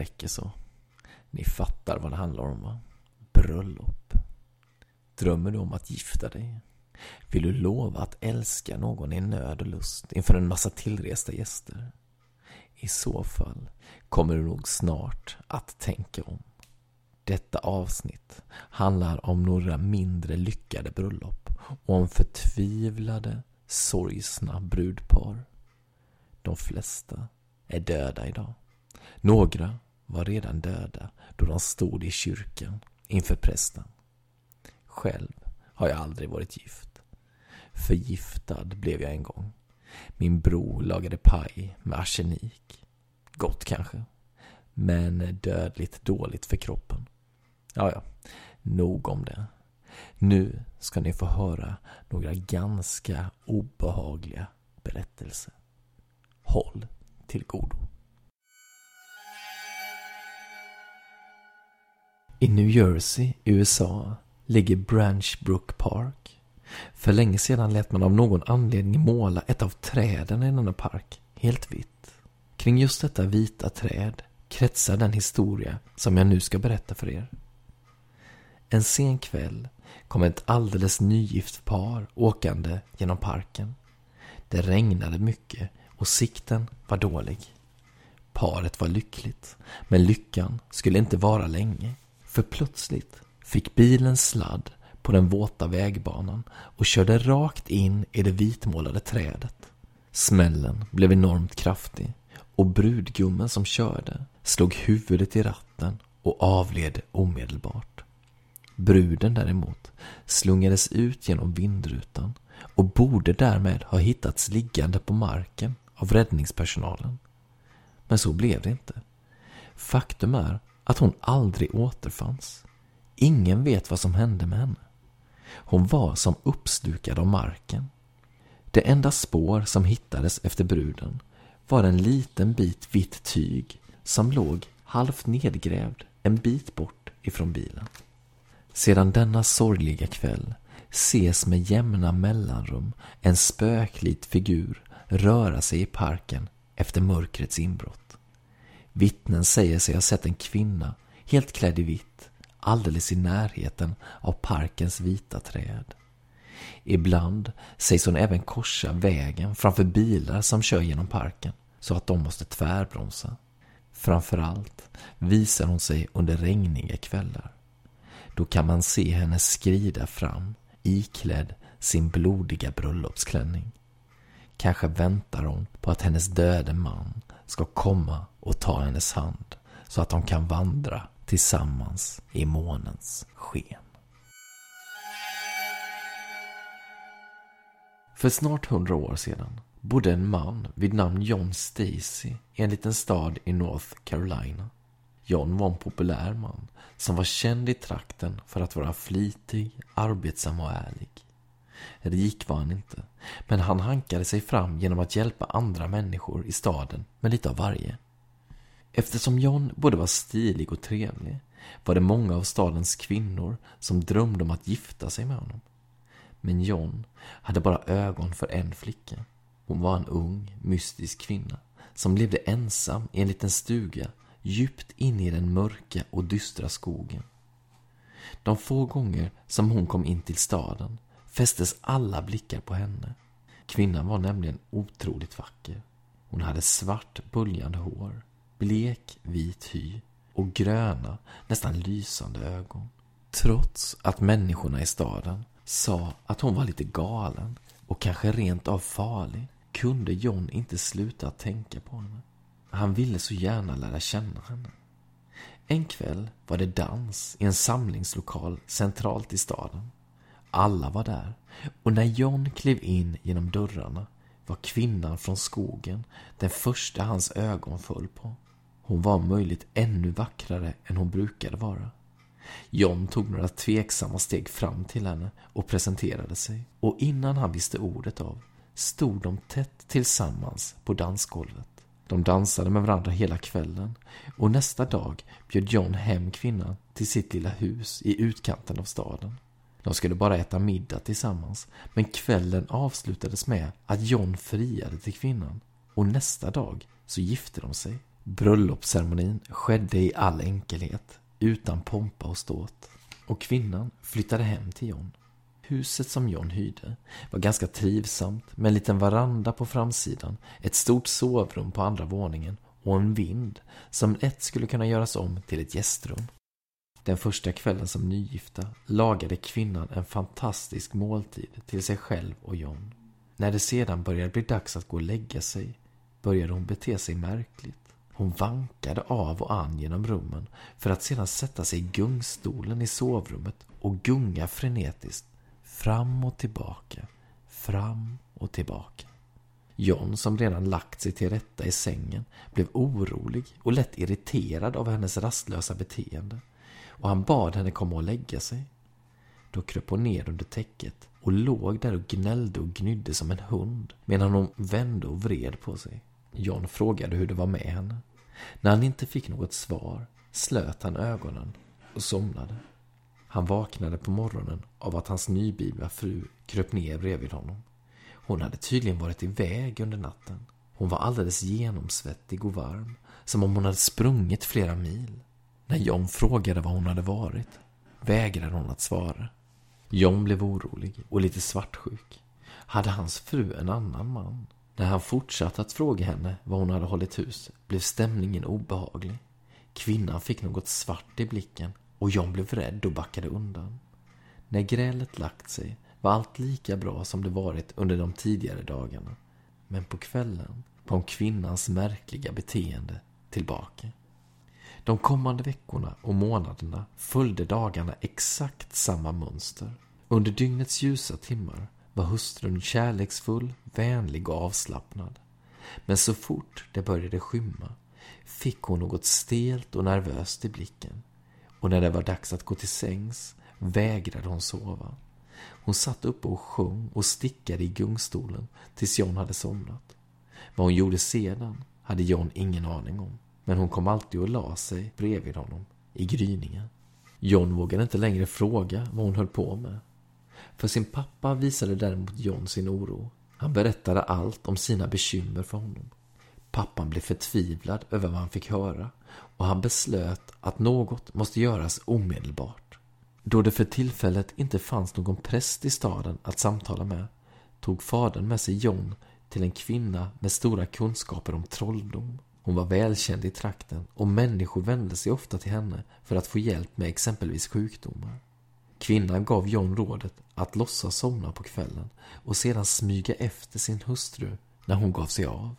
räcker så. Ni fattar vad det handlar om va? Bröllop. Drömmer du om att gifta dig? Vill du lova att älska någon i nöd och lust inför en massa tillresta gäster? I så fall kommer du nog snart att tänka om. Detta avsnitt handlar om några mindre lyckade bröllop och om förtvivlade, sorgsna brudpar. De flesta är döda idag. Några var redan döda då de stod i kyrkan inför prästen. Själv har jag aldrig varit gift. Förgiftad blev jag en gång. Min bror lagade paj med arsenik. Gott kanske, men dödligt dåligt för kroppen. Ja, ja, nog om det. Nu ska ni få höra några ganska obehagliga berättelser. Håll till godo. I New Jersey, USA, ligger Branch Brook Park. För länge sedan lät man av någon anledning måla ett av träden i denna park helt vitt. Kring just detta vita träd kretsar den historia som jag nu ska berätta för er. En sen kväll kom ett alldeles nygift par åkande genom parken. Det regnade mycket och sikten var dålig. Paret var lyckligt, men lyckan skulle inte vara länge. För plötsligt fick bilen sladd på den våta vägbanan och körde rakt in i det vitmålade trädet. Smällen blev enormt kraftig och brudgummen som körde slog huvudet i ratten och avled omedelbart. Bruden däremot slungades ut genom vindrutan och borde därmed ha hittats liggande på marken av räddningspersonalen. Men så blev det inte. Faktum är att hon aldrig återfanns. Ingen vet vad som hände med henne. Hon var som uppslukad av marken. Det enda spår som hittades efter bruden var en liten bit vitt tyg som låg halvt nedgrävd en bit bort ifrån bilen. Sedan denna sorgliga kväll ses med jämna mellanrum en spöklik figur röra sig i parken efter mörkrets inbrott. Vittnen säger sig ha sett en kvinna, helt klädd i vitt, alldeles i närheten av parkens vita träd. Ibland sägs hon även korsa vägen framför bilar som kör genom parken, så att de måste tvärbromsa. Framförallt visar hon sig under regniga kvällar. Då kan man se henne skrida fram, iklädd sin blodiga bröllopsklänning. Kanske väntar hon på att hennes döde man ska komma och ta hennes hand så att de kan vandra tillsammans i månens sken. För snart hundra år sedan bodde en man vid namn John Stacy i en liten stad i North Carolina. John var en populär man som var känd i trakten för att vara flitig, arbetsam och ärlig. Rik var han inte, men han hankade sig fram genom att hjälpa andra människor i staden med lite av varje. Eftersom John både var stilig och trevlig var det många av stadens kvinnor som drömde om att gifta sig med honom. Men John hade bara ögon för en flicka. Hon var en ung, mystisk kvinna som levde ensam i en liten stuga djupt inne i den mörka och dystra skogen. De få gånger som hon kom in till staden fästes alla blickar på henne. Kvinnan var nämligen otroligt vacker. Hon hade svart böljande hår, blek vit hy och gröna, nästan lysande ögon. Trots att människorna i staden sa att hon var lite galen och kanske rent av farlig kunde John inte sluta att tänka på henne. Han ville så gärna lära känna henne. En kväll var det dans i en samlingslokal centralt i staden. Alla var där och när John klev in genom dörrarna var kvinnan från skogen den första hans ögon föll på. Hon var om möjligt ännu vackrare än hon brukade vara. John tog några tveksamma steg fram till henne och presenterade sig. Och innan han visste ordet av stod de tätt tillsammans på dansgolvet. De dansade med varandra hela kvällen och nästa dag bjöd John hem kvinnan till sitt lilla hus i utkanten av staden. De skulle bara äta middag tillsammans men kvällen avslutades med att John friade till kvinnan och nästa dag så gifte de sig. Bröllopsceremonin skedde i all enkelhet, utan pompa och ståt. Och kvinnan flyttade hem till John. Huset som John hyrde var ganska trivsamt med en liten veranda på framsidan, ett stort sovrum på andra våningen och en vind som lätt skulle kunna göras om till ett gästrum. Den första kvällen som nygifta lagade kvinnan en fantastisk måltid till sig själv och John. När det sedan började bli dags att gå och lägga sig började hon bete sig märkligt. Hon vankade av och an genom rummen för att sedan sätta sig i gungstolen i sovrummet och gunga frenetiskt fram och tillbaka, fram och tillbaka. John, som redan lagt sig till rätta i sängen, blev orolig och lätt irriterad av hennes rastlösa beteende och han bad henne komma och lägga sig. Då kröp hon ner under täcket och låg där och gnällde och gnydde som en hund medan hon vände och vred på sig. John frågade hur det var med henne. När han inte fick något svar slöt han ögonen och somnade. Han vaknade på morgonen av att hans nyblivna fru kröp ner bredvid honom. Hon hade tydligen varit iväg under natten. Hon var alldeles genomsvettig och varm, som om hon hade sprungit flera mil. När John frågade var hon hade varit vägrade hon att svara. John blev orolig och lite svartsjuk. Hade hans fru en annan man? När han fortsatte att fråga henne var hon hade hållit hus blev stämningen obehaglig. Kvinnan fick något svart i blicken och John blev rädd och backade undan. När grälet lagt sig var allt lika bra som det varit under de tidigare dagarna. Men på kvällen kom kvinnans märkliga beteende tillbaka. De kommande veckorna och månaderna följde dagarna exakt samma mönster. Under dygnets ljusa timmar var hustrun kärleksfull, vänlig och avslappnad. Men så fort det började skymma fick hon något stelt och nervöst i blicken. Och när det var dags att gå till sängs vägrade hon sova. Hon satt uppe och sjöng och stickade i gungstolen tills John hade somnat. Vad hon gjorde sedan hade John ingen aning om. Men hon kom alltid och la sig bredvid honom i gryningen. John vågade inte längre fråga vad hon höll på med. För sin pappa visade däremot John sin oro. Han berättade allt om sina bekymmer för honom. Pappan blev förtvivlad över vad han fick höra och han beslöt att något måste göras omedelbart. Då det för tillfället inte fanns någon präst i staden att samtala med tog fadern med sig John till en kvinna med stora kunskaper om trolldom. Hon var välkänd i trakten och människor vände sig ofta till henne för att få hjälp med exempelvis sjukdomar. Kvinnan gav John rådet att låtsas somna på kvällen och sedan smyga efter sin hustru när hon gav sig av.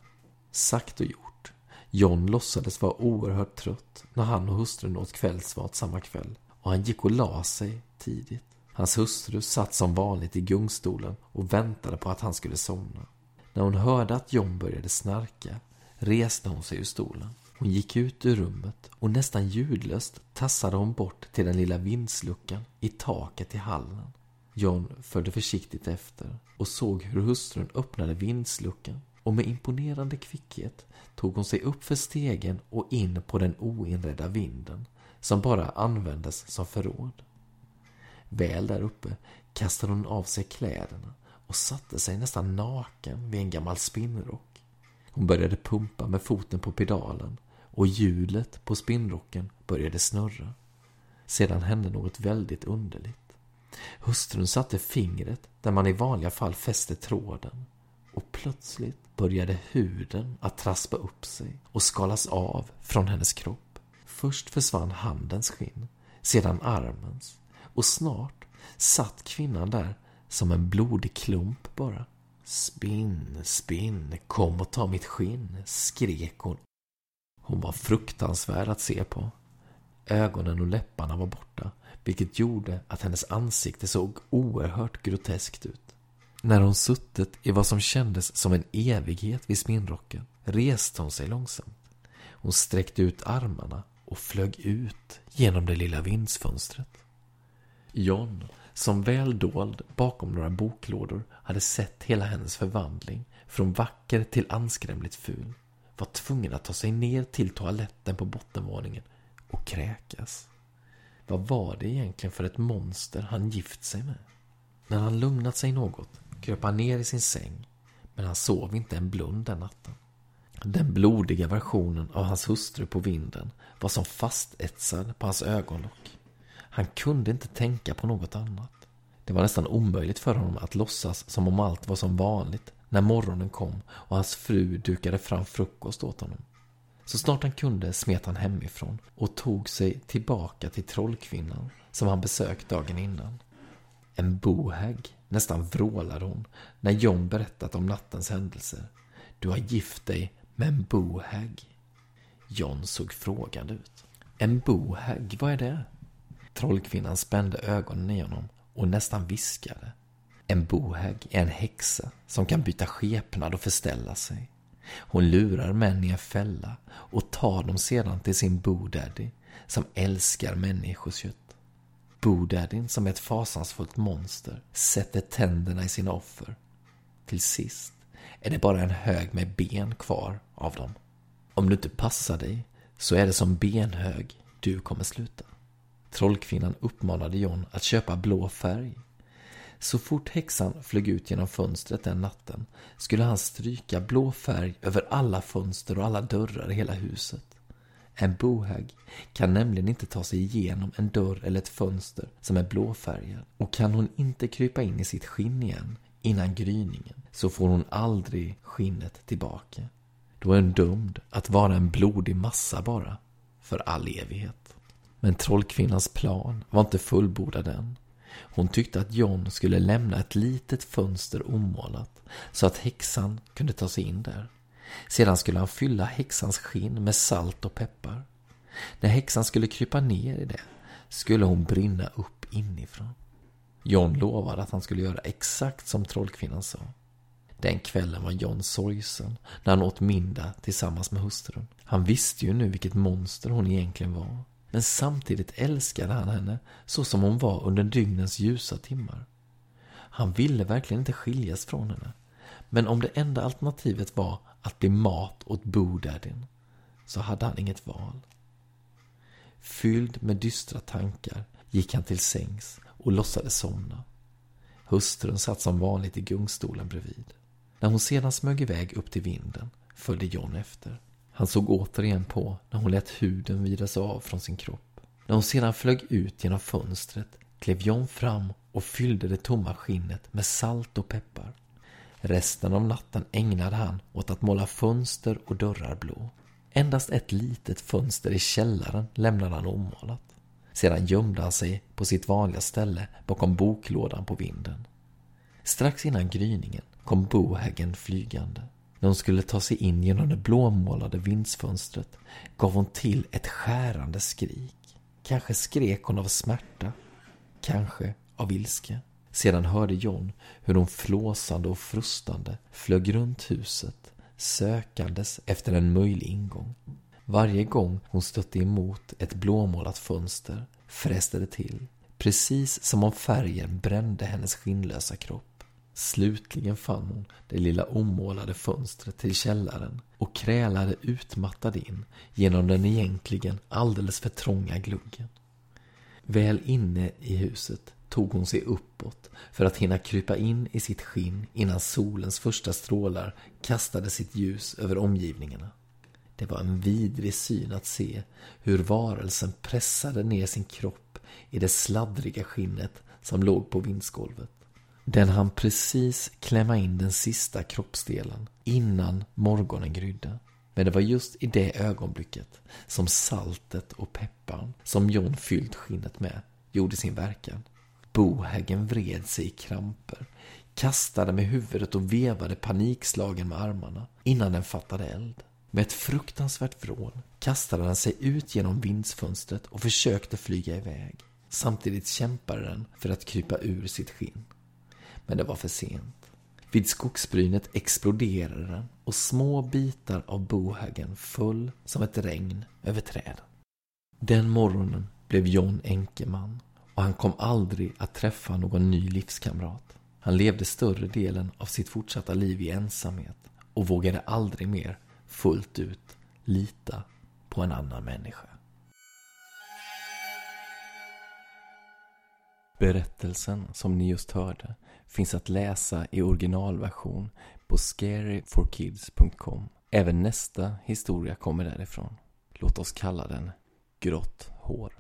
Sagt och gjort. John låtsades vara oerhört trött när han och hustrun åt kvällsmat samma kväll och han gick och la sig tidigt. Hans hustru satt som vanligt i gungstolen och väntade på att han skulle somna. När hon hörde att John började snarka reste hon sig ur stolen. Hon gick ut ur rummet och nästan ljudlöst tassade hon bort till den lilla vindsluckan i taket i hallen. John följde försiktigt efter och såg hur hustrun öppnade vindsluckan och med imponerande kvickhet tog hon sig upp för stegen och in på den oinredda vinden som bara användes som förråd. Väl där uppe kastade hon av sig kläderna och satte sig nästan naken vid en gammal spinnrock. Hon började pumpa med foten på pedalen och hjulet på spinnrocken började snurra. Sedan hände något väldigt underligt. Hustrun satte fingret där man i vanliga fall fäster tråden och plötsligt började huden att traspa upp sig och skalas av från hennes kropp. Först försvann handens skinn, sedan armens och snart satt kvinnan där som en blodig klump bara. Spinn, spinn, kom och ta mitt skinn, skrek hon. Hon var fruktansvärd att se på. Ögonen och läpparna var borta, vilket gjorde att hennes ansikte såg oerhört groteskt ut. När hon suttit i vad som kändes som en evighet vid spinnrocken reste hon sig långsamt. Hon sträckte ut armarna och flög ut genom det lilla vindsfönstret. John, som väl dold bakom några boklådor, hade sett hela hennes förvandling från vacker till anskrämligt ful, var tvungen att ta sig ner till toaletten på bottenvåningen och kräkas. Vad var det egentligen för ett monster han gift sig med? När han lugnat sig något kröp han ner i sin säng, men han sov inte en blund den natten. Den blodiga versionen av hans hustru på vinden var som fastetsad på hans ögonlock. Han kunde inte tänka på något annat. Det var nästan omöjligt för honom att låtsas som om allt var som vanligt när morgonen kom och hans fru dukade fram frukost åt honom. Så snart han kunde smet han hemifrån och tog sig tillbaka till trollkvinnan som han besökt dagen innan. En bohägg, nästan vrålade hon när John berättat om nattens händelser. Du har gift dig med en bohägg. John såg frågande ut. En bohägg, vad är det? Trollkvinnan spände ögonen i honom och nästan viskade. En bohägg är en häxa som kan byta skepnad och förställa sig. Hon lurar män i en fälla och tar dem sedan till sin bodaddy som älskar människokött. Bodaddyn, som är ett fasansfullt monster, sätter tänderna i sina offer. Till sist är det bara en hög med ben kvar av dem. Om du inte passar dig så är det som benhög du kommer sluta. Trollkvinnan uppmanade John att köpa blå färg. Så fort häxan flög ut genom fönstret den natten skulle han stryka blå färg över alla fönster och alla dörrar i hela huset. En bohag kan nämligen inte ta sig igenom en dörr eller ett fönster som är blåfärgad. Och kan hon inte krypa in i sitt skinn igen innan gryningen så får hon aldrig skinnet tillbaka. Då är hon dömd att vara en blodig massa bara, för all evighet. Men trollkvinnans plan var inte fullbordad än. Hon tyckte att John skulle lämna ett litet fönster omålat så att häxan kunde ta sig in där. Sedan skulle han fylla häxans skinn med salt och peppar. När häxan skulle krypa ner i det skulle hon brinna upp inifrån. John lovade att han skulle göra exakt som trollkvinnan sa. Den kvällen var John sorgsen när han åt middag tillsammans med hustrun. Han visste ju nu vilket monster hon egentligen var. Men samtidigt älskade han henne så som hon var under dygnens ljusa timmar. Han ville verkligen inte skiljas från henne. Men om det enda alternativet var att bli mat åt Bodaddyn så hade han inget val. Fylld med dystra tankar gick han till sängs och låtsades somna. Hustrun satt som vanligt i gungstolen bredvid. När hon sedan smög iväg upp till vinden följde John efter. Han såg återigen på när hon lät huden vidas av från sin kropp. När hon sedan flög ut genom fönstret klev John fram och fyllde det tomma skinnet med salt och peppar. Resten av natten ägnade han åt att måla fönster och dörrar blå. Endast ett litet fönster i källaren lämnade han omålat. Sedan gömde han sig på sitt vanliga ställe bakom boklådan på vinden. Strax innan gryningen kom bohagen flygande. När hon skulle ta sig in genom det blåmålade vindsfönstret gav hon till ett skärande skrik. Kanske skrek hon av smärta, kanske av ilska. Sedan hörde John hur hon flåsande och frustande flög runt huset, sökandes efter en möjlig ingång. Varje gång hon stötte emot ett blåmålat fönster fräste det till, precis som om färgen brände hennes skinnlösa kropp. Slutligen fann hon det lilla omålade fönstret till källaren och krälade utmattad in genom den egentligen alldeles för trånga gluggen. Väl inne i huset tog hon sig uppåt för att hinna krypa in i sitt skinn innan solens första strålar kastade sitt ljus över omgivningarna. Det var en vidrig syn att se hur varelsen pressade ner sin kropp i det sladdriga skinnet som låg på vindsgolvet. Den hann precis klämma in den sista kroppsdelen innan morgonen grydde. Men det var just i det ögonblicket som saltet och pepparn som John fyllt skinnet med gjorde sin verkan. Bohägen vred sig i kramper, kastade med huvudet och vevade panikslagen med armarna innan den fattade eld. Med ett fruktansvärt vrål kastade den sig ut genom vindsfönstret och försökte flyga iväg. Samtidigt kämpade den för att krypa ur sitt skinn. Men det var för sent. Vid skogsbrynet exploderade den och små bitar av bohögen föll som ett regn över träden. Den morgonen blev John enkeman och han kom aldrig att träffa någon ny livskamrat. Han levde större delen av sitt fortsatta liv i ensamhet och vågade aldrig mer fullt ut lita på en annan människa. Berättelsen som ni just hörde finns att läsa i originalversion på scaryforkids.com. Även nästa historia kommer därifrån. Låt oss kalla den Grått hår.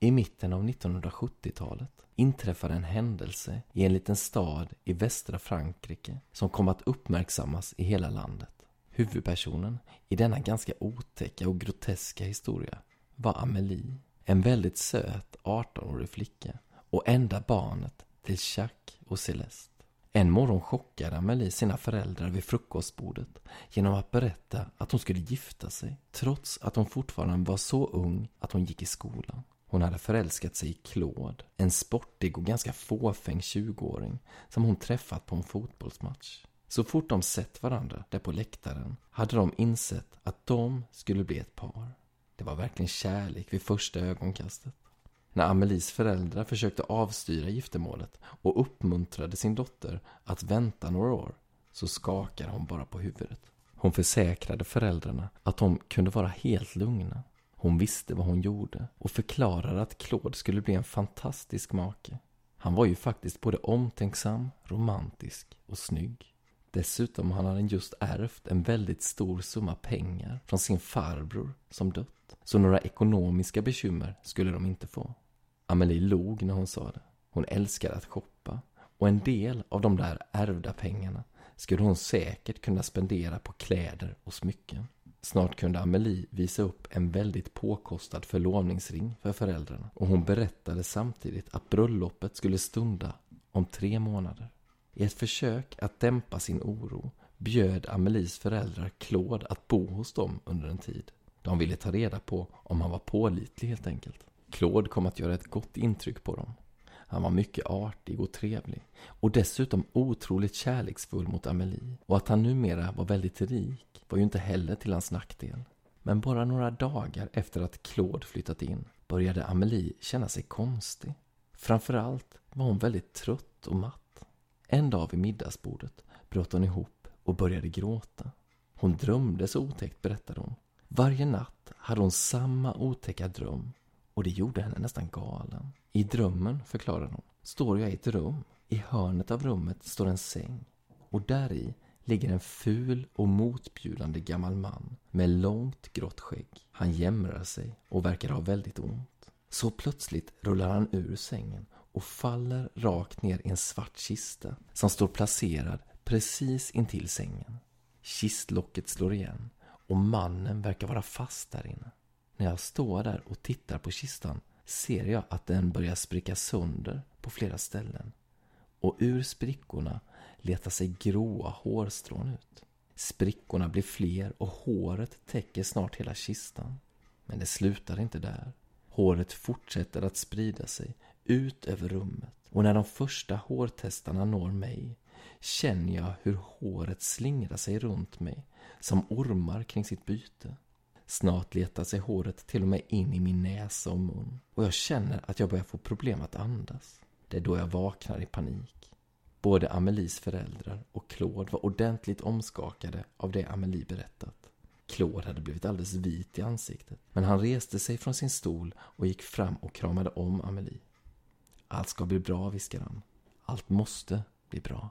I mitten av 1970-talet inträffade en händelse i en liten stad i västra Frankrike som kom att uppmärksammas i hela landet. Huvudpersonen i denna ganska otäcka och groteska historia var Amelie. En väldigt söt 18-årig flicka och enda barnet till Jacques och Celeste. En morgon chockade Amelie sina föräldrar vid frukostbordet genom att berätta att hon skulle gifta sig trots att hon fortfarande var så ung att hon gick i skolan. Hon hade förälskat sig i Claude, en sportig och ganska fåfäng 20-åring som hon träffat på en fotbollsmatch. Så fort de sett varandra där på läktaren hade de insett att de skulle bli ett par. Det var verkligen kärlek vid första ögonkastet. När Amelies föräldrar försökte avstyra giftermålet och uppmuntrade sin dotter att vänta några år så skakade hon bara på huvudet. Hon försäkrade föräldrarna att de kunde vara helt lugna. Hon visste vad hon gjorde och förklarade att Claude skulle bli en fantastisk make. Han var ju faktiskt både omtänksam, romantisk och snygg. Dessutom hade han just ärvt en väldigt stor summa pengar från sin farbror som dött. Så några ekonomiska bekymmer skulle de inte få. Amelie log när hon sa det. Hon älskade att shoppa. Och en del av de där ärvda pengarna skulle hon säkert kunna spendera på kläder och smycken. Snart kunde Amelie visa upp en väldigt påkostad förlovningsring för föräldrarna och hon berättade samtidigt att bröllopet skulle stunda om tre månader. I ett försök att dämpa sin oro bjöd Amelies föräldrar Claude att bo hos dem under en tid. De ville ta reda på om han var pålitlig helt enkelt. Claude kom att göra ett gott intryck på dem. Han var mycket artig och trevlig och dessutom otroligt kärleksfull mot Amelie. Och att han numera var väldigt rik var ju inte heller till hans nackdel. Men bara några dagar efter att Claude flyttat in började Amelie känna sig konstig. Framförallt var hon väldigt trött och matt. En dag vid middagsbordet bröt hon ihop och började gråta. Hon drömde så otäckt, berättade hon. Varje natt hade hon samma otäcka dröm och det gjorde henne nästan galen. I drömmen, förklarade hon, står jag i ett rum. I hörnet av rummet står en säng och där i ligger en ful och motbjudande gammal man med långt grått skägg. Han jämrar sig och verkar ha väldigt ont. Så plötsligt rullar han ur sängen och faller rakt ner i en svart kista som står placerad precis intill sängen. Kistlocket slår igen och mannen verkar vara fast där inne. När jag står där och tittar på kistan ser jag att den börjar spricka sönder på flera ställen. Och ur sprickorna letar sig gråa hårstrån ut. Sprickorna blir fler och håret täcker snart hela kistan. Men det slutar inte där. Håret fortsätter att sprida sig ut över rummet. Och när de första hårtestarna når mig känner jag hur håret slingrar sig runt mig som ormar kring sitt byte. Snart letar sig håret till och med in i min näsa och mun och jag känner att jag börjar få problem att andas. Det är då jag vaknar i panik. Både Amelies föräldrar och Claude var ordentligt omskakade av det Amelie berättat. Claude hade blivit alldeles vit i ansiktet, men han reste sig från sin stol och gick fram och kramade om Amelie. Allt ska bli bra, viskade han. Allt måste bli bra.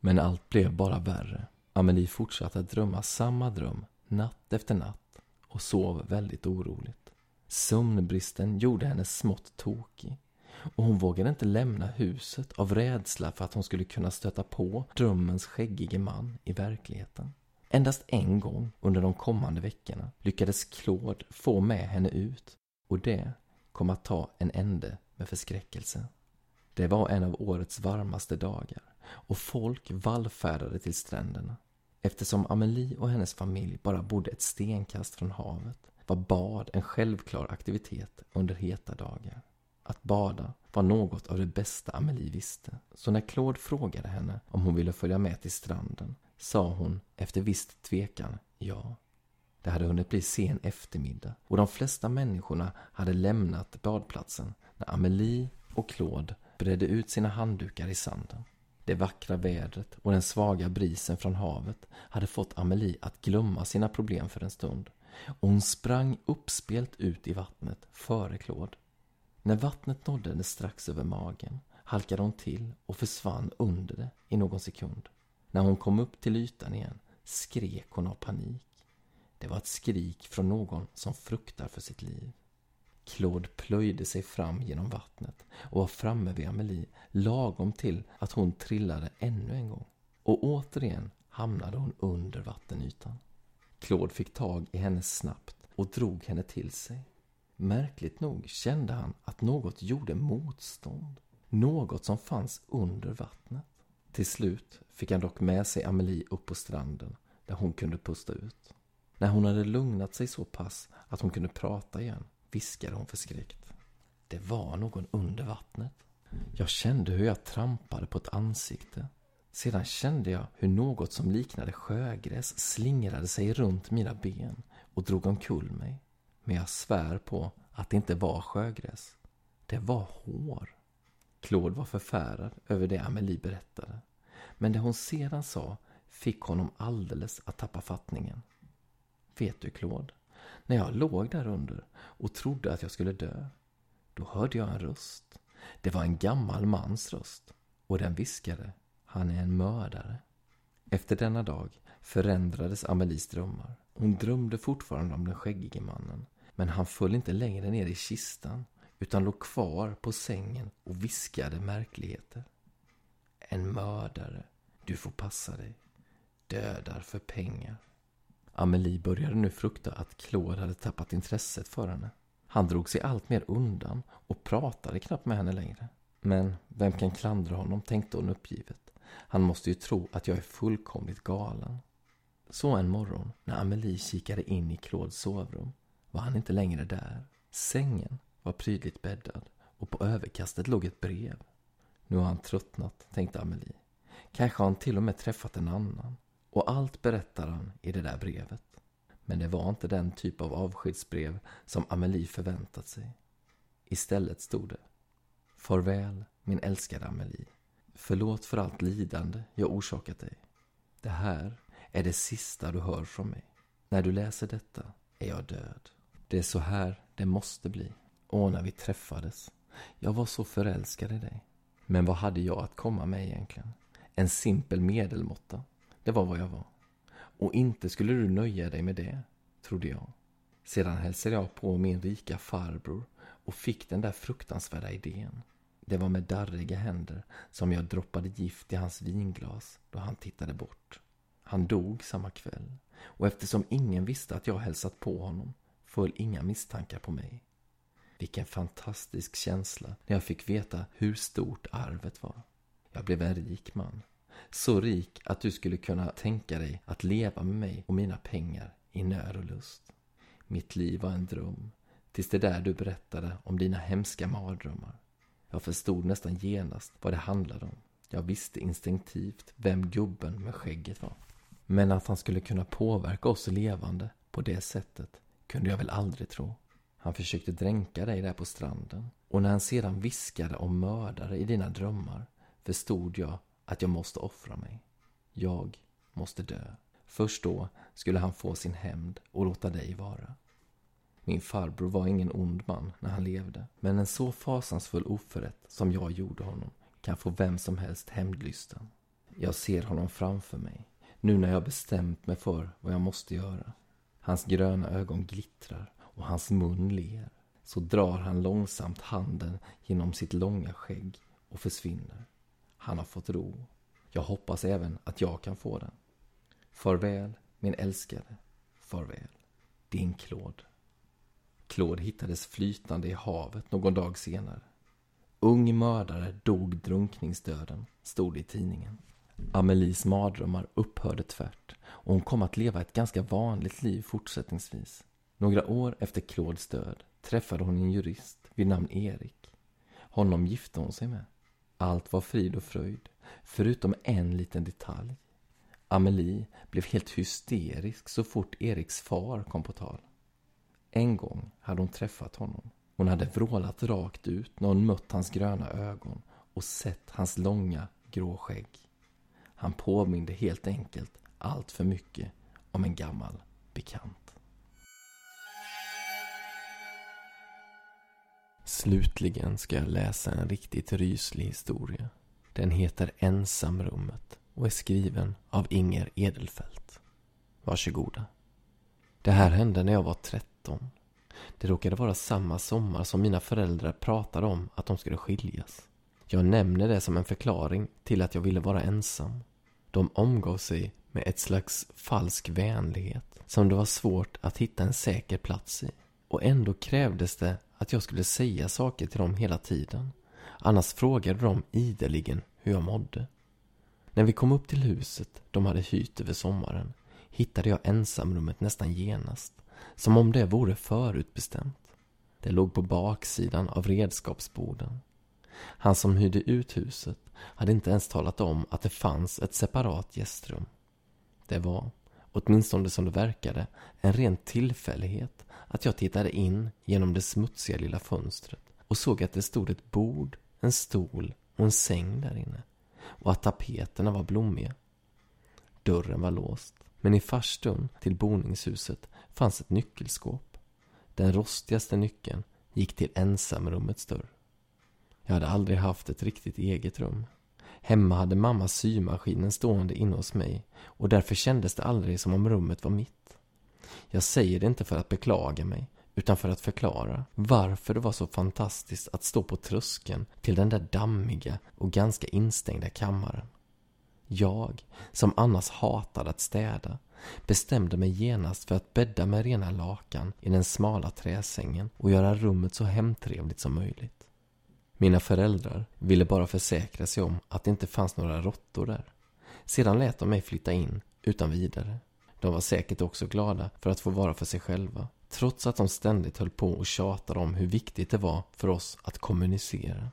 Men allt blev bara värre. Amelie fortsatte att drömma samma dröm, natt efter natt och sov väldigt oroligt. Sömnbristen gjorde henne smått tokig och hon vågade inte lämna huset av rädsla för att hon skulle kunna stöta på drömmens skäggige man i verkligheten. Endast en gång under de kommande veckorna lyckades Claude få med henne ut och det kom att ta en ände med förskräckelse. Det var en av årets varmaste dagar och folk vallfärdade till stränderna. Eftersom Amelie och hennes familj bara bodde ett stenkast från havet var bad en självklar aktivitet under heta dagar. Att bada var något av det bästa Amelie visste. Så när Claude frågade henne om hon ville följa med till stranden sa hon efter viss tvekan ja. Det hade hunnit bli sen eftermiddag och de flesta människorna hade lämnat badplatsen när Amelie och Claude bredde ut sina handdukar i sanden. Det vackra vädret och den svaga brisen från havet hade fått Amelie att glömma sina problem för en stund och hon sprang uppspelt ut i vattnet före Claude. När vattnet nådde henne strax över magen halkade hon till och försvann under det i någon sekund. När hon kom upp till ytan igen skrek hon av panik. Det var ett skrik från någon som fruktar för sitt liv. Claude plöjde sig fram genom vattnet och var framme vid Amelie lagom till att hon trillade ännu en gång. Och återigen hamnade hon under vattenytan. Claude fick tag i henne snabbt och drog henne till sig. Märkligt nog kände han att något gjorde motstånd. Något som fanns under vattnet. Till slut fick han dock med sig Amelie upp på stranden där hon kunde pusta ut. När hon hade lugnat sig så pass att hon kunde prata igen viskade hon förskräckt. Det var någon under vattnet. Jag kände hur jag trampade på ett ansikte. Sedan kände jag hur något som liknade sjögräs slingrade sig runt mina ben och drog omkull mig. Men jag svär på att det inte var sjögräs. Det var hår. Claude var förfärad över det Amelie berättade. Men det hon sedan sa fick honom alldeles att tappa fattningen. Vet du Claude, när jag låg där under och trodde att jag skulle dö, då hörde jag en röst. Det var en gammal mans röst och den viskade, han är en mördare. Efter denna dag förändrades Amelies drömmar. Hon drömde fortfarande om den skäggige mannen, men han föll inte längre ner i kistan utan låg kvar på sängen och viskade märkligheter. En mördare, du får passa dig. Dödar för pengar. Amelie började nu frukta att Claude hade tappat intresset för henne. Han drog sig allt mer undan och pratade knappt med henne längre. Men vem kan klandra honom, tänkte hon uppgivet. Han måste ju tro att jag är fullkomligt galen. Så en morgon, när Amelie kikade in i Claudes sovrum, var han inte längre där. Sängen var prydligt bäddad och på överkastet låg ett brev. Nu har han tröttnat, tänkte Amelie. Kanske har han till och med träffat en annan. Och allt berättar han i det där brevet. Men det var inte den typ av avskedsbrev som Amelie förväntat sig. Istället stod det Farväl, min älskade Amelie. Förlåt för allt lidande jag orsakat dig. Det här är det sista du hör från mig. När du läser detta är jag död. Det är så här det måste bli. Och när vi träffades. Jag var så förälskad i dig. Men vad hade jag att komma med egentligen? En simpel medelmåtta. Det var vad jag var. Och inte skulle du nöja dig med det, trodde jag. Sedan hälsade jag på min rika farbror och fick den där fruktansvärda idén. Det var med darriga händer som jag droppade gift i hans vinglas då han tittade bort. Han dog samma kväll och eftersom ingen visste att jag hälsat på honom föll inga misstankar på mig. Vilken fantastisk känsla när jag fick veta hur stort arvet var. Jag blev en rik man. Så rik att du skulle kunna tänka dig att leva med mig och mina pengar i nöd och lust. Mitt liv var en dröm, tills det där du berättade om dina hemska mardrömmar. Jag förstod nästan genast vad det handlade om. Jag visste instinktivt vem gubben med skägget var. Men att han skulle kunna påverka oss levande på det sättet kunde jag väl aldrig tro. Han försökte dränka dig där på stranden. Och när han sedan viskade om mördare i dina drömmar förstod jag att jag måste offra mig. Jag måste dö. Först då skulle han få sin hämnd och låta dig vara. Min farbror var ingen ond man när han levde, men en så fasansfull oförrätt som jag gjorde honom kan få vem som helst hämndlysten. Jag ser honom framför mig, nu när jag bestämt mig för vad jag måste göra. Hans gröna ögon glittrar och hans mun ler. Så drar han långsamt handen genom sitt långa skägg och försvinner. Han har fått ro. Jag hoppas även att jag kan få den. Farväl, min älskade. Farväl. Din Claude. Claude hittades flytande i havet någon dag senare. Ung mördare dog drunkningsdöden, stod det i tidningen. Amelies mardrömmar upphörde tvärt och hon kom att leva ett ganska vanligt liv fortsättningsvis. Några år efter Claudes död träffade hon en jurist vid namn Erik. Honom gifte hon sig med. Allt var frid och fröjd, förutom en liten detalj. Amelie blev helt hysterisk så fort Eriks far kom på tal. En gång hade hon träffat honom. Hon hade vrålat rakt ut när hon mött hans gröna ögon och sett hans långa grå skägg. Han påminde helt enkelt allt för mycket om en gammal bekant. Slutligen ska jag läsa en riktigt ryslig historia. Den heter Ensamrummet och är skriven av Inger Edelfelt. Varsågoda. Det här hände när jag var 13. Det råkade vara samma sommar som mina föräldrar pratade om att de skulle skiljas. Jag nämner det som en förklaring till att jag ville vara ensam. De omgav sig med ett slags falsk vänlighet som det var svårt att hitta en säker plats i. Och ändå krävdes det att jag skulle säga saker till dem hela tiden. Annars frågade de ideligen hur jag mådde. När vi kom upp till huset de hade hyrt över sommaren hittade jag ensamrummet nästan genast. Som om det vore förutbestämt. Det låg på baksidan av redskapsboden. Han som hyrde ut huset hade inte ens talat om att det fanns ett separat gästrum. Det var, åtminstone som det verkade, en ren tillfällighet att jag tittade in genom det smutsiga lilla fönstret och såg att det stod ett bord, en stol och en säng där inne och att tapeterna var blommiga. Dörren var låst, men i farstun till boningshuset fanns ett nyckelskåp. Den rostigaste nyckeln gick till ensamrummets dörr. Jag hade aldrig haft ett riktigt eget rum. Hemma hade mamma symaskinen stående inne hos mig och därför kändes det aldrig som om rummet var mitt. Jag säger det inte för att beklaga mig utan för att förklara varför det var så fantastiskt att stå på tröskeln till den där dammiga och ganska instängda kammaren. Jag, som annars hatade att städa, bestämde mig genast för att bädda med rena lakan i den smala träsängen och göra rummet så hemtrevligt som möjligt. Mina föräldrar ville bara försäkra sig om att det inte fanns några råttor där. Sedan lät de mig flytta in utan vidare. De var säkert också glada för att få vara för sig själva trots att de ständigt höll på och tjatade om hur viktigt det var för oss att kommunicera.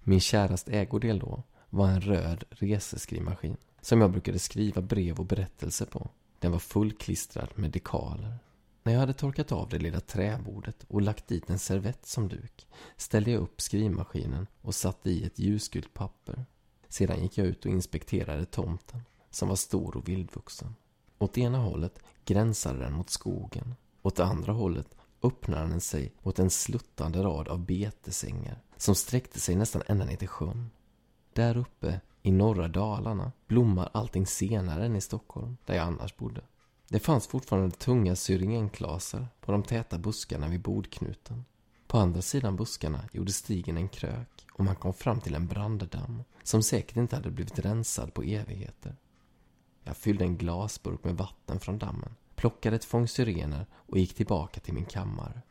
Min käraste ägodel då var en röd reseskrivmaskin som jag brukade skriva brev och berättelser på. Den var fullklistrad med dekaler. När jag hade torkat av det lilla träbordet och lagt dit en servett som duk ställde jag upp skrivmaskinen och satte i ett ljusgult papper. Sedan gick jag ut och inspekterade tomten, som var stor och vildvuxen. Åt ena hållet gränsade den mot skogen. Åt det andra hållet öppnade den sig mot en sluttande rad av betesängar som sträckte sig nästan ända ner till sjön. Där uppe i norra Dalarna blommar allting senare än i Stockholm, där jag annars bodde. Det fanns fortfarande tunga syringenklasar på de täta buskarna vid bordknuten. På andra sidan buskarna gjorde stigen en krök och man kom fram till en branddamm som säkert inte hade blivit rensad på evigheter. Jag fyllde en glasburk med vatten från dammen, plockade ett fång syrener och gick tillbaka till min kammare.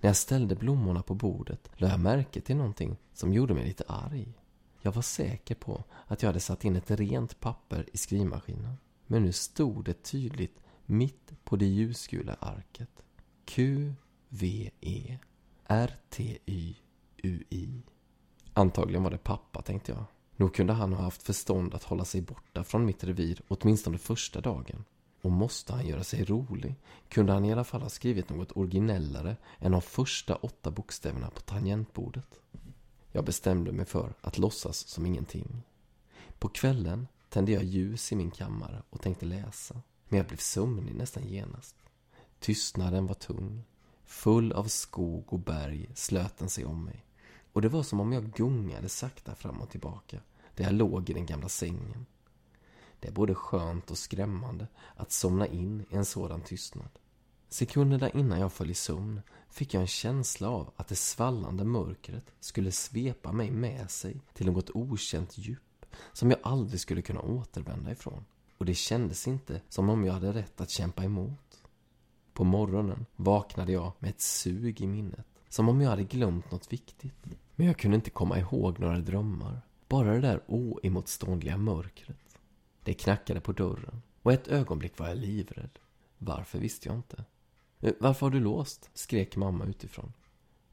När jag ställde blommorna på bordet lade jag märke till någonting som gjorde mig lite arg. Jag var säker på att jag hade satt in ett rent papper i skrivmaskinen. Men nu stod det tydligt mitt på det ljusgula arket. Q-V-E R-T-Y-U-I. Antagligen var det pappa, tänkte jag. Nog kunde han ha haft förstånd att hålla sig borta från mitt revir åtminstone första dagen. Och måste han göra sig rolig kunde han i alla fall ha skrivit något originellare än de första åtta bokstäverna på tangentbordet. Jag bestämde mig för att låtsas som ingenting. På kvällen tände jag ljus i min kammare och tänkte läsa. Men jag blev sömnig nästan genast. Tystnaden var tung. Full av skog och berg slöt den sig om mig. Och det var som om jag gungade sakta fram och tillbaka där jag låg i den gamla sängen. Det är både skönt och skrämmande att somna in i en sådan tystnad. Sekunderna innan jag föll i sömn fick jag en känsla av att det svallande mörkret skulle svepa mig med sig till något okänt djup som jag aldrig skulle kunna återvända ifrån. Och det kändes inte som om jag hade rätt att kämpa emot. På morgonen vaknade jag med ett sug i minnet. Som om jag hade glömt något viktigt. Men jag kunde inte komma ihåg några drömmar. Bara det där oemotståndliga mörkret. Det knackade på dörren och ett ögonblick var jag livrädd. Varför visste jag inte. Eh, varför har du låst? skrek mamma utifrån.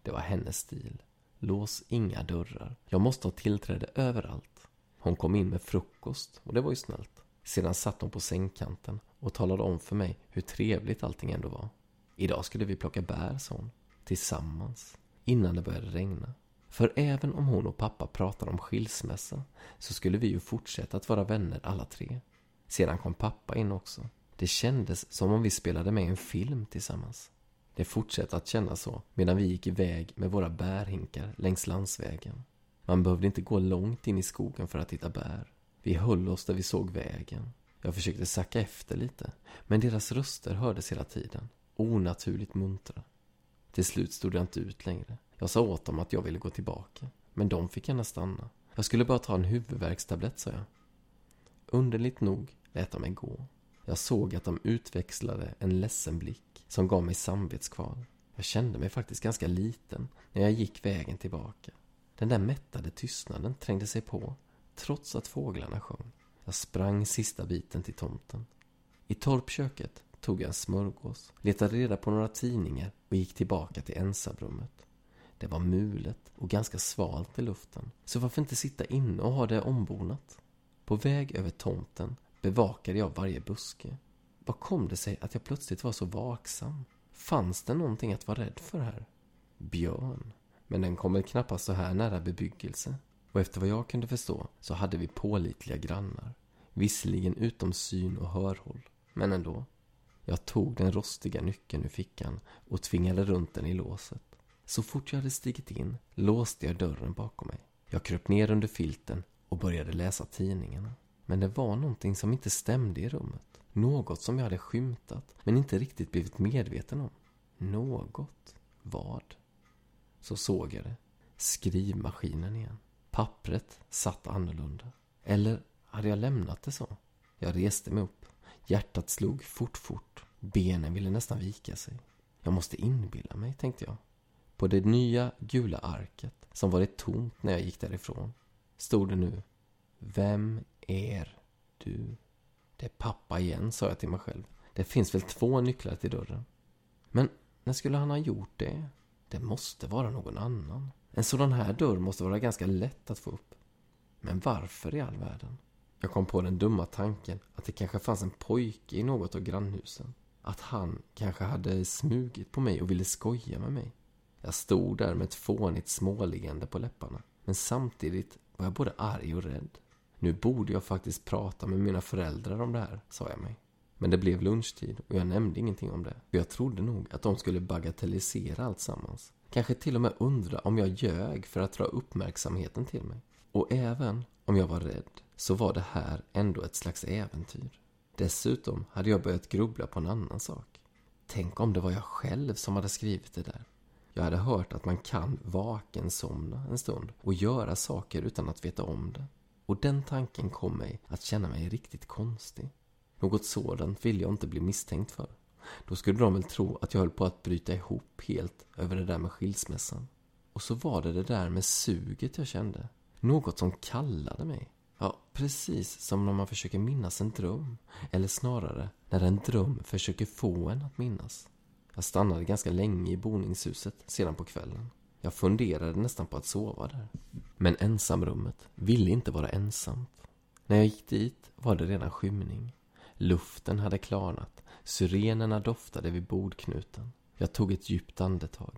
Det var hennes stil. Lås inga dörrar. Jag måste ha tillträde överallt. Hon kom in med frukost och det var ju snällt. Sedan satt hon på sängkanten och talade om för mig hur trevligt allting ändå var. Idag skulle vi plocka bär, sa hon. Tillsammans. Innan det började regna. För även om hon och pappa pratar om skilsmässa så skulle vi ju fortsätta att vara vänner alla tre. Sedan kom pappa in också. Det kändes som om vi spelade med i en film tillsammans. Det fortsatte att kännas så medan vi gick iväg med våra bärhinkar längs landsvägen. Man behövde inte gå långt in i skogen för att hitta bär. Vi höll oss där vi såg vägen. Jag försökte sacka efter lite, men deras röster hördes hela tiden. Onaturligt muntra. Till slut stod jag inte ut längre. Jag sa åt dem att jag ville gå tillbaka, men de fick gärna stanna. Jag skulle bara ta en huvudvärkstablett, sa jag. Underligt nog lät de mig gå. Jag såg att de utväxlade en ledsen blick som gav mig samvetskval. Jag kände mig faktiskt ganska liten när jag gick vägen tillbaka. Den där mättade tystnaden trängde sig på, trots att fåglarna sjöng. Jag sprang sista biten till tomten. I torpköket tog jag en smörgås, letade reda på några tidningar och gick tillbaka till ensamrummet. Det var mulet och ganska svalt i luften, så varför inte sitta inne och ha det ombonat? På väg över tomten bevakade jag varje buske. Vad kom det sig att jag plötsligt var så vaksam? Fanns det någonting att vara rädd för här? Björn. Men den kom väl knappast så här nära bebyggelse. Och efter vad jag kunde förstå så hade vi pålitliga grannar. Visserligen utom syn och hörhåll, men ändå. Jag tog den rostiga nyckeln ur fickan och tvingade runt den i låset. Så fort jag hade stigit in låste jag dörren bakom mig. Jag kröp ner under filten och började läsa tidningarna. Men det var någonting som inte stämde i rummet. Något som jag hade skymtat, men inte riktigt blivit medveten om. Något? Vad? Så såg jag det. Skrivmaskinen igen. Pappret satt annorlunda. Eller hade jag lämnat det så? Jag reste mig upp. Hjärtat slog fort, fort. Benen ville nästan vika sig. Jag måste inbilla mig, tänkte jag. På det nya gula arket, som varit tomt när jag gick därifrån, stod det nu Vem är du? Det är pappa igen, sa jag till mig själv. Det finns väl två nycklar till dörren? Men när skulle han ha gjort det? Det måste vara någon annan. En sådan här dörr måste vara ganska lätt att få upp. Men varför i all världen? Jag kom på den dumma tanken att det kanske fanns en pojke i något av grannhusen. Att han kanske hade smugit på mig och ville skoja med mig. Jag stod där med ett fånigt småleende på läpparna. Men samtidigt var jag både arg och rädd. Nu borde jag faktiskt prata med mina föräldrar om det här, sa jag mig. Men det blev lunchtid och jag nämnde ingenting om det. För jag trodde nog att de skulle bagatellisera allt sammans. Kanske till och med undra om jag ljög för att dra uppmärksamheten till mig. Och även om jag var rädd så var det här ändå ett slags äventyr. Dessutom hade jag börjat grubbla på en annan sak. Tänk om det var jag själv som hade skrivit det där. Jag hade hört att man kan vakensomna en stund och göra saker utan att veta om det. Och den tanken kom mig att känna mig riktigt konstig. Något sådant ville jag inte bli misstänkt för. Då skulle de väl tro att jag höll på att bryta ihop helt över det där med skilsmässan. Och så var det det där med suget jag kände. Något som kallade mig. Ja, precis som när man försöker minnas en dröm. Eller snarare, när en dröm försöker få en att minnas. Jag stannade ganska länge i boningshuset sedan på kvällen. Jag funderade nästan på att sova där. Men ensamrummet ville inte vara ensamt. När jag gick dit var det redan skymning. Luften hade klarnat. Syrenerna doftade vid bordknuten. Jag tog ett djupt andetag.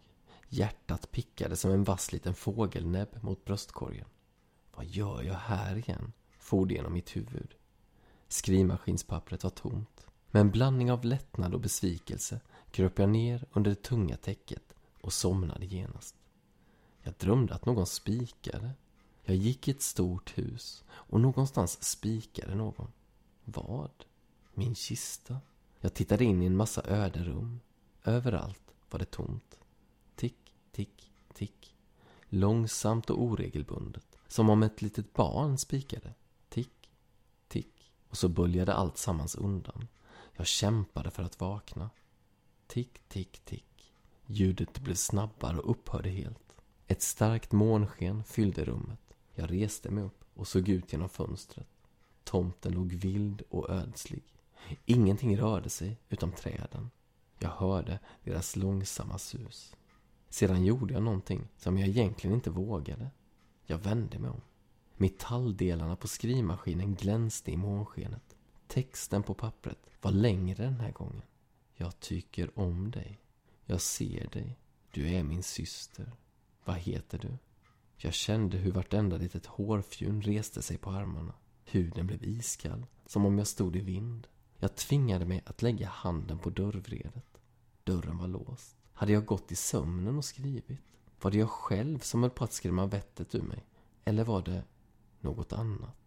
Hjärtat pickade som en vass liten fågelnäbb mot bröstkorgen. Vad gör jag här igen? for det genom mitt huvud. Skrivmaskinspappret var tomt. Med en blandning av lättnad och besvikelse kröp jag ner under det tunga täcket och somnade genast. Jag drömde att någon spikade. Jag gick i ett stort hus och någonstans spikade någon. Vad? Min kista? Jag tittade in i en massa öde rum. Överallt var det tomt. Tick, tick, tick. Långsamt och oregelbundet. Som om ett litet barn spikade. Tick, tick. Och så böljade allt sammans undan. Jag kämpade för att vakna. Tick, tick, tick. Ljudet blev snabbare och upphörde helt. Ett starkt månsken fyllde rummet. Jag reste mig upp och såg ut genom fönstret. Tomten låg vild och ödslig. Ingenting rörde sig utom träden. Jag hörde deras långsamma sus. Sedan gjorde jag någonting som jag egentligen inte vågade. Jag vände mig om. Metalldelarna på skrivmaskinen glänste i månskenet. Texten på pappret var längre den här gången. Jag tycker om dig. Jag ser dig. Du är min syster. Vad heter du? Jag kände hur vartenda litet hårfjun reste sig på armarna. Huden blev iskall, som om jag stod i vind. Jag tvingade mig att lägga handen på dörrvredet. Dörren var låst. Hade jag gått i sömnen och skrivit? Var det jag själv som höll på att skrämma vettet ur mig? Eller var det något annat?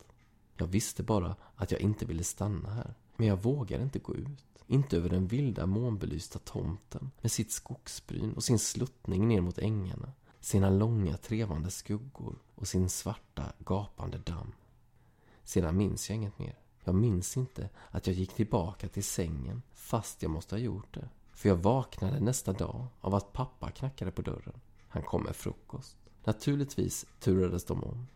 Jag visste bara att jag inte ville stanna här. Men jag vågade inte gå ut. Inte över den vilda månbelysta tomten med sitt skogsbryn och sin sluttning ner mot ängarna. Sina långa trevande skuggor och sin svarta gapande damm. Sedan minns jag inget mer. Jag minns inte att jag gick tillbaka till sängen fast jag måste ha gjort det. För jag vaknade nästa dag av att pappa knackade på dörren. Han kom med frukost. Naturligtvis turades de om.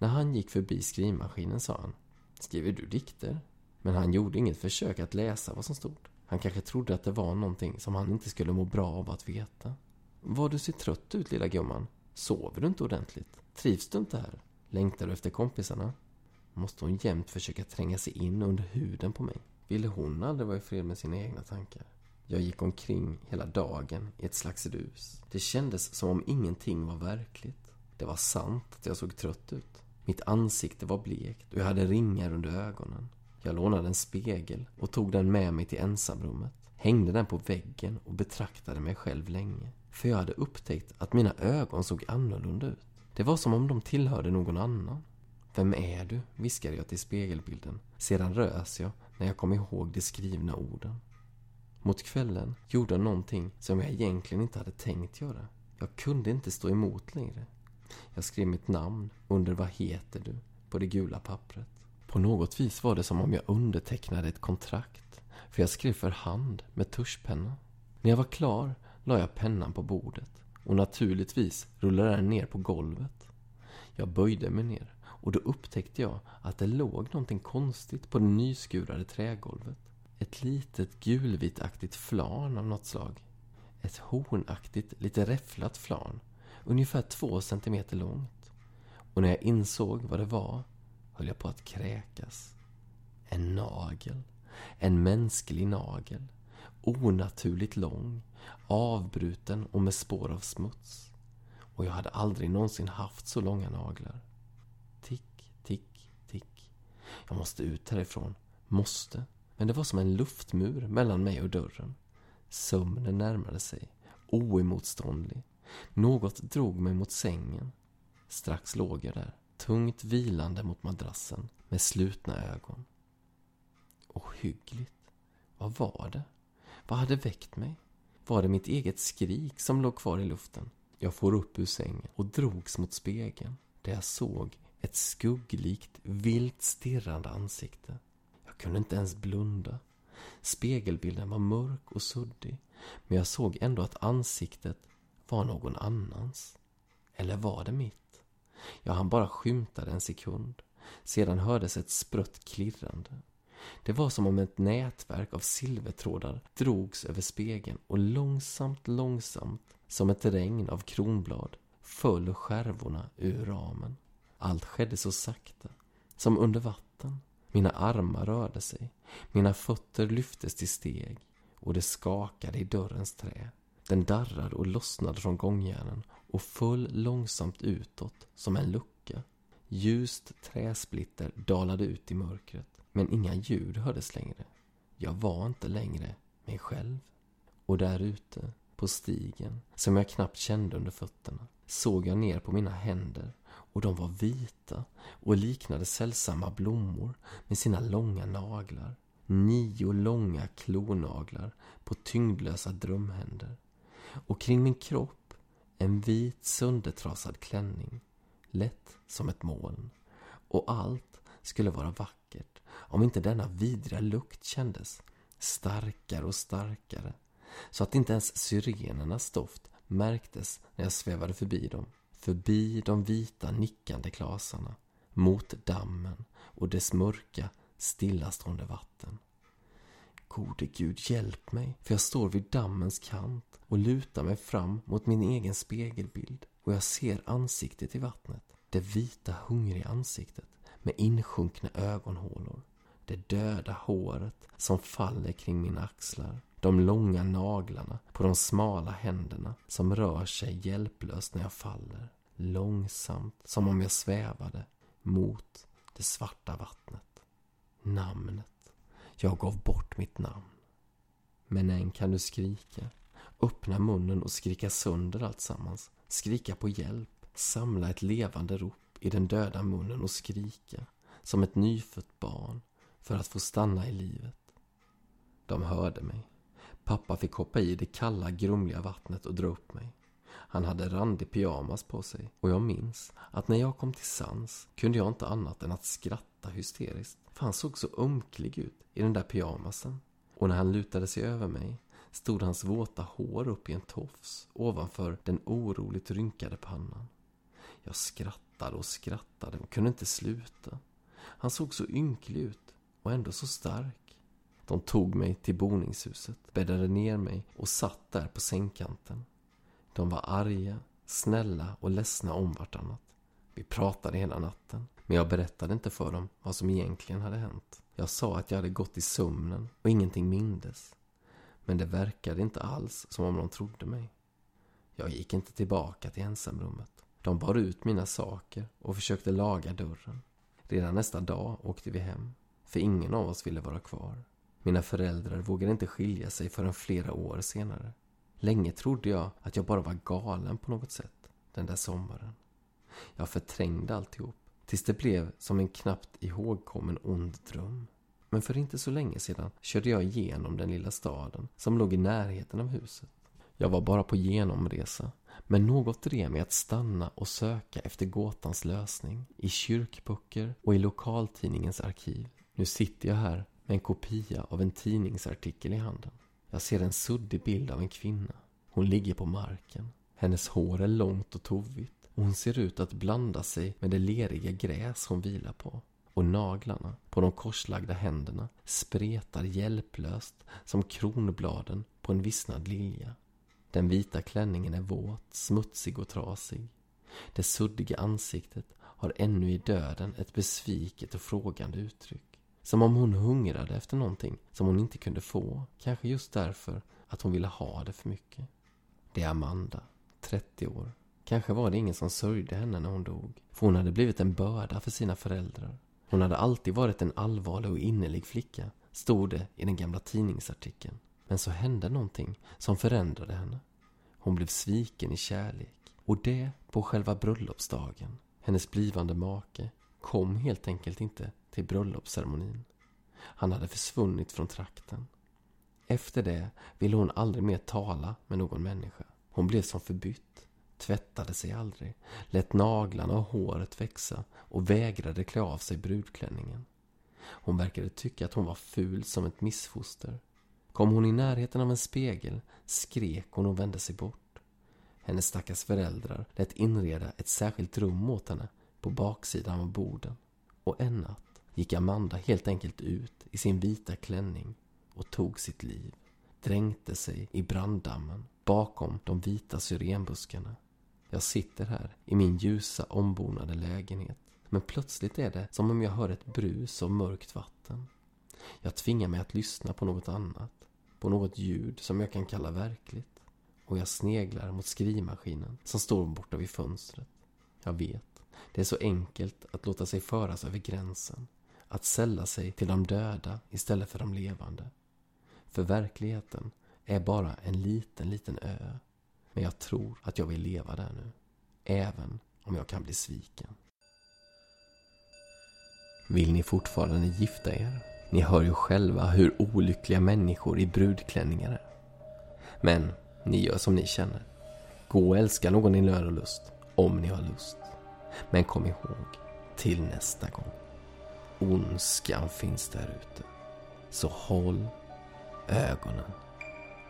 När han gick förbi skrivmaskinen sa han Skriver du dikter? Men han gjorde inget försök att läsa vad som stod. Han kanske trodde att det var någonting som han inte skulle må bra av att veta. Vad du ser trött ut, lilla gumman. Sover du inte ordentligt? Trivs du inte här? Längtar du efter kompisarna? Måste hon jämt försöka tränga sig in under huden på mig? Ville hon aldrig vara i fred med sina egna tankar? Jag gick omkring hela dagen i ett slags rus. Det kändes som om ingenting var verkligt. Det var sant att jag såg trött ut. Mitt ansikte var blekt och jag hade ringar under ögonen. Jag lånade en spegel och tog den med mig till ensamrummet. Hängde den på väggen och betraktade mig själv länge. För jag hade upptäckt att mina ögon såg annorlunda ut. Det var som om de tillhörde någon annan. Vem är du? viskade jag till spegelbilden. Sedan rös jag när jag kom ihåg de skrivna orden. Mot kvällen gjorde jag någonting som jag egentligen inte hade tänkt göra. Jag kunde inte stå emot längre. Jag skrev mitt namn under Vad heter du? på det gula pappret. På något vis var det som om jag undertecknade ett kontrakt. För jag skrev för hand med tuschpenna. När jag var klar la jag pennan på bordet. Och naturligtvis rullade den ner på golvet. Jag böjde mig ner och då upptäckte jag att det låg någonting konstigt på det nyskurade trägolvet. Ett litet gulvitaktigt flarn av något slag. Ett hornaktigt, lite räfflat flarn. Ungefär två centimeter långt. Och när jag insåg vad det var höll jag på att kräkas. En nagel. En mänsklig nagel. Onaturligt lång, avbruten och med spår av smuts. Och jag hade aldrig någonsin haft så långa naglar. Tick, tick, tick. Jag måste ut härifrån. Måste. Men det var som en luftmur mellan mig och dörren. Sömnen närmade sig, oemotståndlig. Något drog mig mot sängen. Strax låg jag där, tungt vilande mot madrassen med slutna ögon. Ohyggligt. Vad var det? Vad hade väckt mig? Var det mitt eget skrik som låg kvar i luften? Jag får upp ur sängen och drogs mot spegeln där jag såg ett skugglikt, vilt stirrande ansikte. Jag kunde inte ens blunda. Spegelbilden var mörk och suddig, men jag såg ändå att ansiktet var någon annans. Eller var det mitt? Jag han bara skymtade en sekund. Sedan hördes ett sprött klirrande. Det var som om ett nätverk av silvertrådar drogs över spegeln och långsamt, långsamt, som ett regn av kronblad, föll skärvorna ur ramen. Allt skedde så sakta, som under vatten. Mina armar rörde sig, mina fötter lyftes till steg och det skakade i dörrens trä. Den darrade och lossnade från gångjärnen och föll långsamt utåt som en lucka. Ljust träsplitter dalade ut i mörkret, men inga ljud hördes längre. Jag var inte längre mig själv. Och där ute, på stigen, som jag knappt kände under fötterna, såg jag ner på mina händer och de var vita och liknade sällsamma blommor med sina långa naglar. Nio långa klonaglar på tyngdlösa drömhänder. Och kring min kropp en vit söndertrasad klänning, lätt som ett moln. Och allt skulle vara vackert om inte denna vidriga lukt kändes starkare och starkare så att inte ens syrenernas doft märktes när jag svävade förbi dem förbi de vita nickande klasarna, mot dammen och dess mörka, stillastående vatten. Gode Gud, hjälp mig, för jag står vid dammens kant och lutar mig fram mot min egen spegelbild och jag ser ansiktet i vattnet. Det vita, hungriga ansiktet med insjunkna ögonhålor. Det döda håret som faller kring mina axlar. De långa naglarna på de smala händerna som rör sig hjälplöst när jag faller. Långsamt, som om jag svävade, mot det svarta vattnet. Namnet. Jag gav bort mitt namn. Men än kan du skrika. Öppna munnen och skrika sönder alltsammans. Skrika på hjälp. Samla ett levande rop i den döda munnen och skrika. Som ett nyfött barn. För att få stanna i livet. De hörde mig. Pappa fick hoppa i det kalla, grumliga vattnet och dra upp mig. Han hade randig pyjamas på sig och jag minns att när jag kom till sans kunde jag inte annat än att skratta skratta hysteriskt. För han såg så ömklig ut i den där pyjamasen. Och när han lutade sig över mig stod hans våta hår upp i en tofs ovanför den oroligt rynkade pannan. Jag skrattade och skrattade och kunde inte sluta. Han såg så ynklig ut och ändå så stark. De tog mig till boningshuset, bäddade ner mig och satt där på sängkanten. De var arga, snälla och ledsna om vartannat. Vi pratade hela natten, men jag berättade inte för dem vad som egentligen hade hänt. Jag sa att jag hade gått i sömnen och ingenting mindes. Men det verkade inte alls som om de trodde mig. Jag gick inte tillbaka till ensamrummet. De bar ut mina saker och försökte laga dörren. Redan nästa dag åkte vi hem, för ingen av oss ville vara kvar. Mina föräldrar vågade inte skilja sig förrän flera år senare. Länge trodde jag att jag bara var galen på något sätt den där sommaren. Jag förträngde alltihop tills det blev som en knappt ihågkommen ond dröm. Men för inte så länge sedan körde jag igenom den lilla staden som låg i närheten av huset. Jag var bara på genomresa, men något drev mig att stanna och söka efter gåtans lösning i kyrkböcker och i lokaltidningens arkiv. Nu sitter jag här med en kopia av en tidningsartikel i handen. Jag ser en suddig bild av en kvinna. Hon ligger på marken. Hennes hår är långt och tovigt och hon ser ut att blanda sig med det leriga gräs hon vilar på. Och naglarna på de korslagda händerna spretar hjälplöst som kronbladen på en vissnad lilja. Den vita klänningen är våt, smutsig och trasig. Det suddiga ansiktet har ännu i döden ett besviket och frågande uttryck. Som om hon hungrade efter någonting som hon inte kunde få. Kanske just därför att hon ville ha det för mycket. Det är Amanda, 30 år. Kanske var det ingen som sörjde henne när hon dog. För hon hade blivit en börda för sina föräldrar. Hon hade alltid varit en allvarlig och innerlig flicka, stod det i den gamla tidningsartikeln. Men så hände någonting som förändrade henne. Hon blev sviken i kärlek. Och det på själva bröllopsdagen. Hennes blivande make kom helt enkelt inte till bröllopsceremonin. Han hade försvunnit från trakten. Efter det ville hon aldrig mer tala med någon människa. Hon blev som förbytt, tvättade sig aldrig, lät naglarna och håret växa och vägrade klä av sig brudklänningen. Hon verkade tycka att hon var ful som ett missfoster. Kom hon i närheten av en spegel skrek hon och vände sig bort. Hennes stackars föräldrar lät inreda ett särskilt rum åt henne på baksidan av borden. Och en natt gick Amanda helt enkelt ut i sin vita klänning och tog sitt liv. Dränkte sig i branddammen bakom de vita syrenbuskarna. Jag sitter här i min ljusa ombonade lägenhet. Men plötsligt är det som om jag hör ett brus av mörkt vatten. Jag tvingar mig att lyssna på något annat. På något ljud som jag kan kalla verkligt. Och jag sneglar mot skrivmaskinen som står borta vid fönstret. Jag vet, det är så enkelt att låta sig föras över gränsen att sälla sig till de döda istället för de levande. För verkligheten är bara en liten, liten ö. Men jag tror att jag vill leva där nu. Även om jag kan bli sviken. Vill ni fortfarande gifta er? Ni hör ju själva hur olyckliga människor i brudklänningar är. Men ni gör som ni känner. Gå och älska någon i nöd och lust, om ni har lust. Men kom ihåg, till nästa gång ondskan finns där ute. Så håll ögonen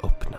öppna.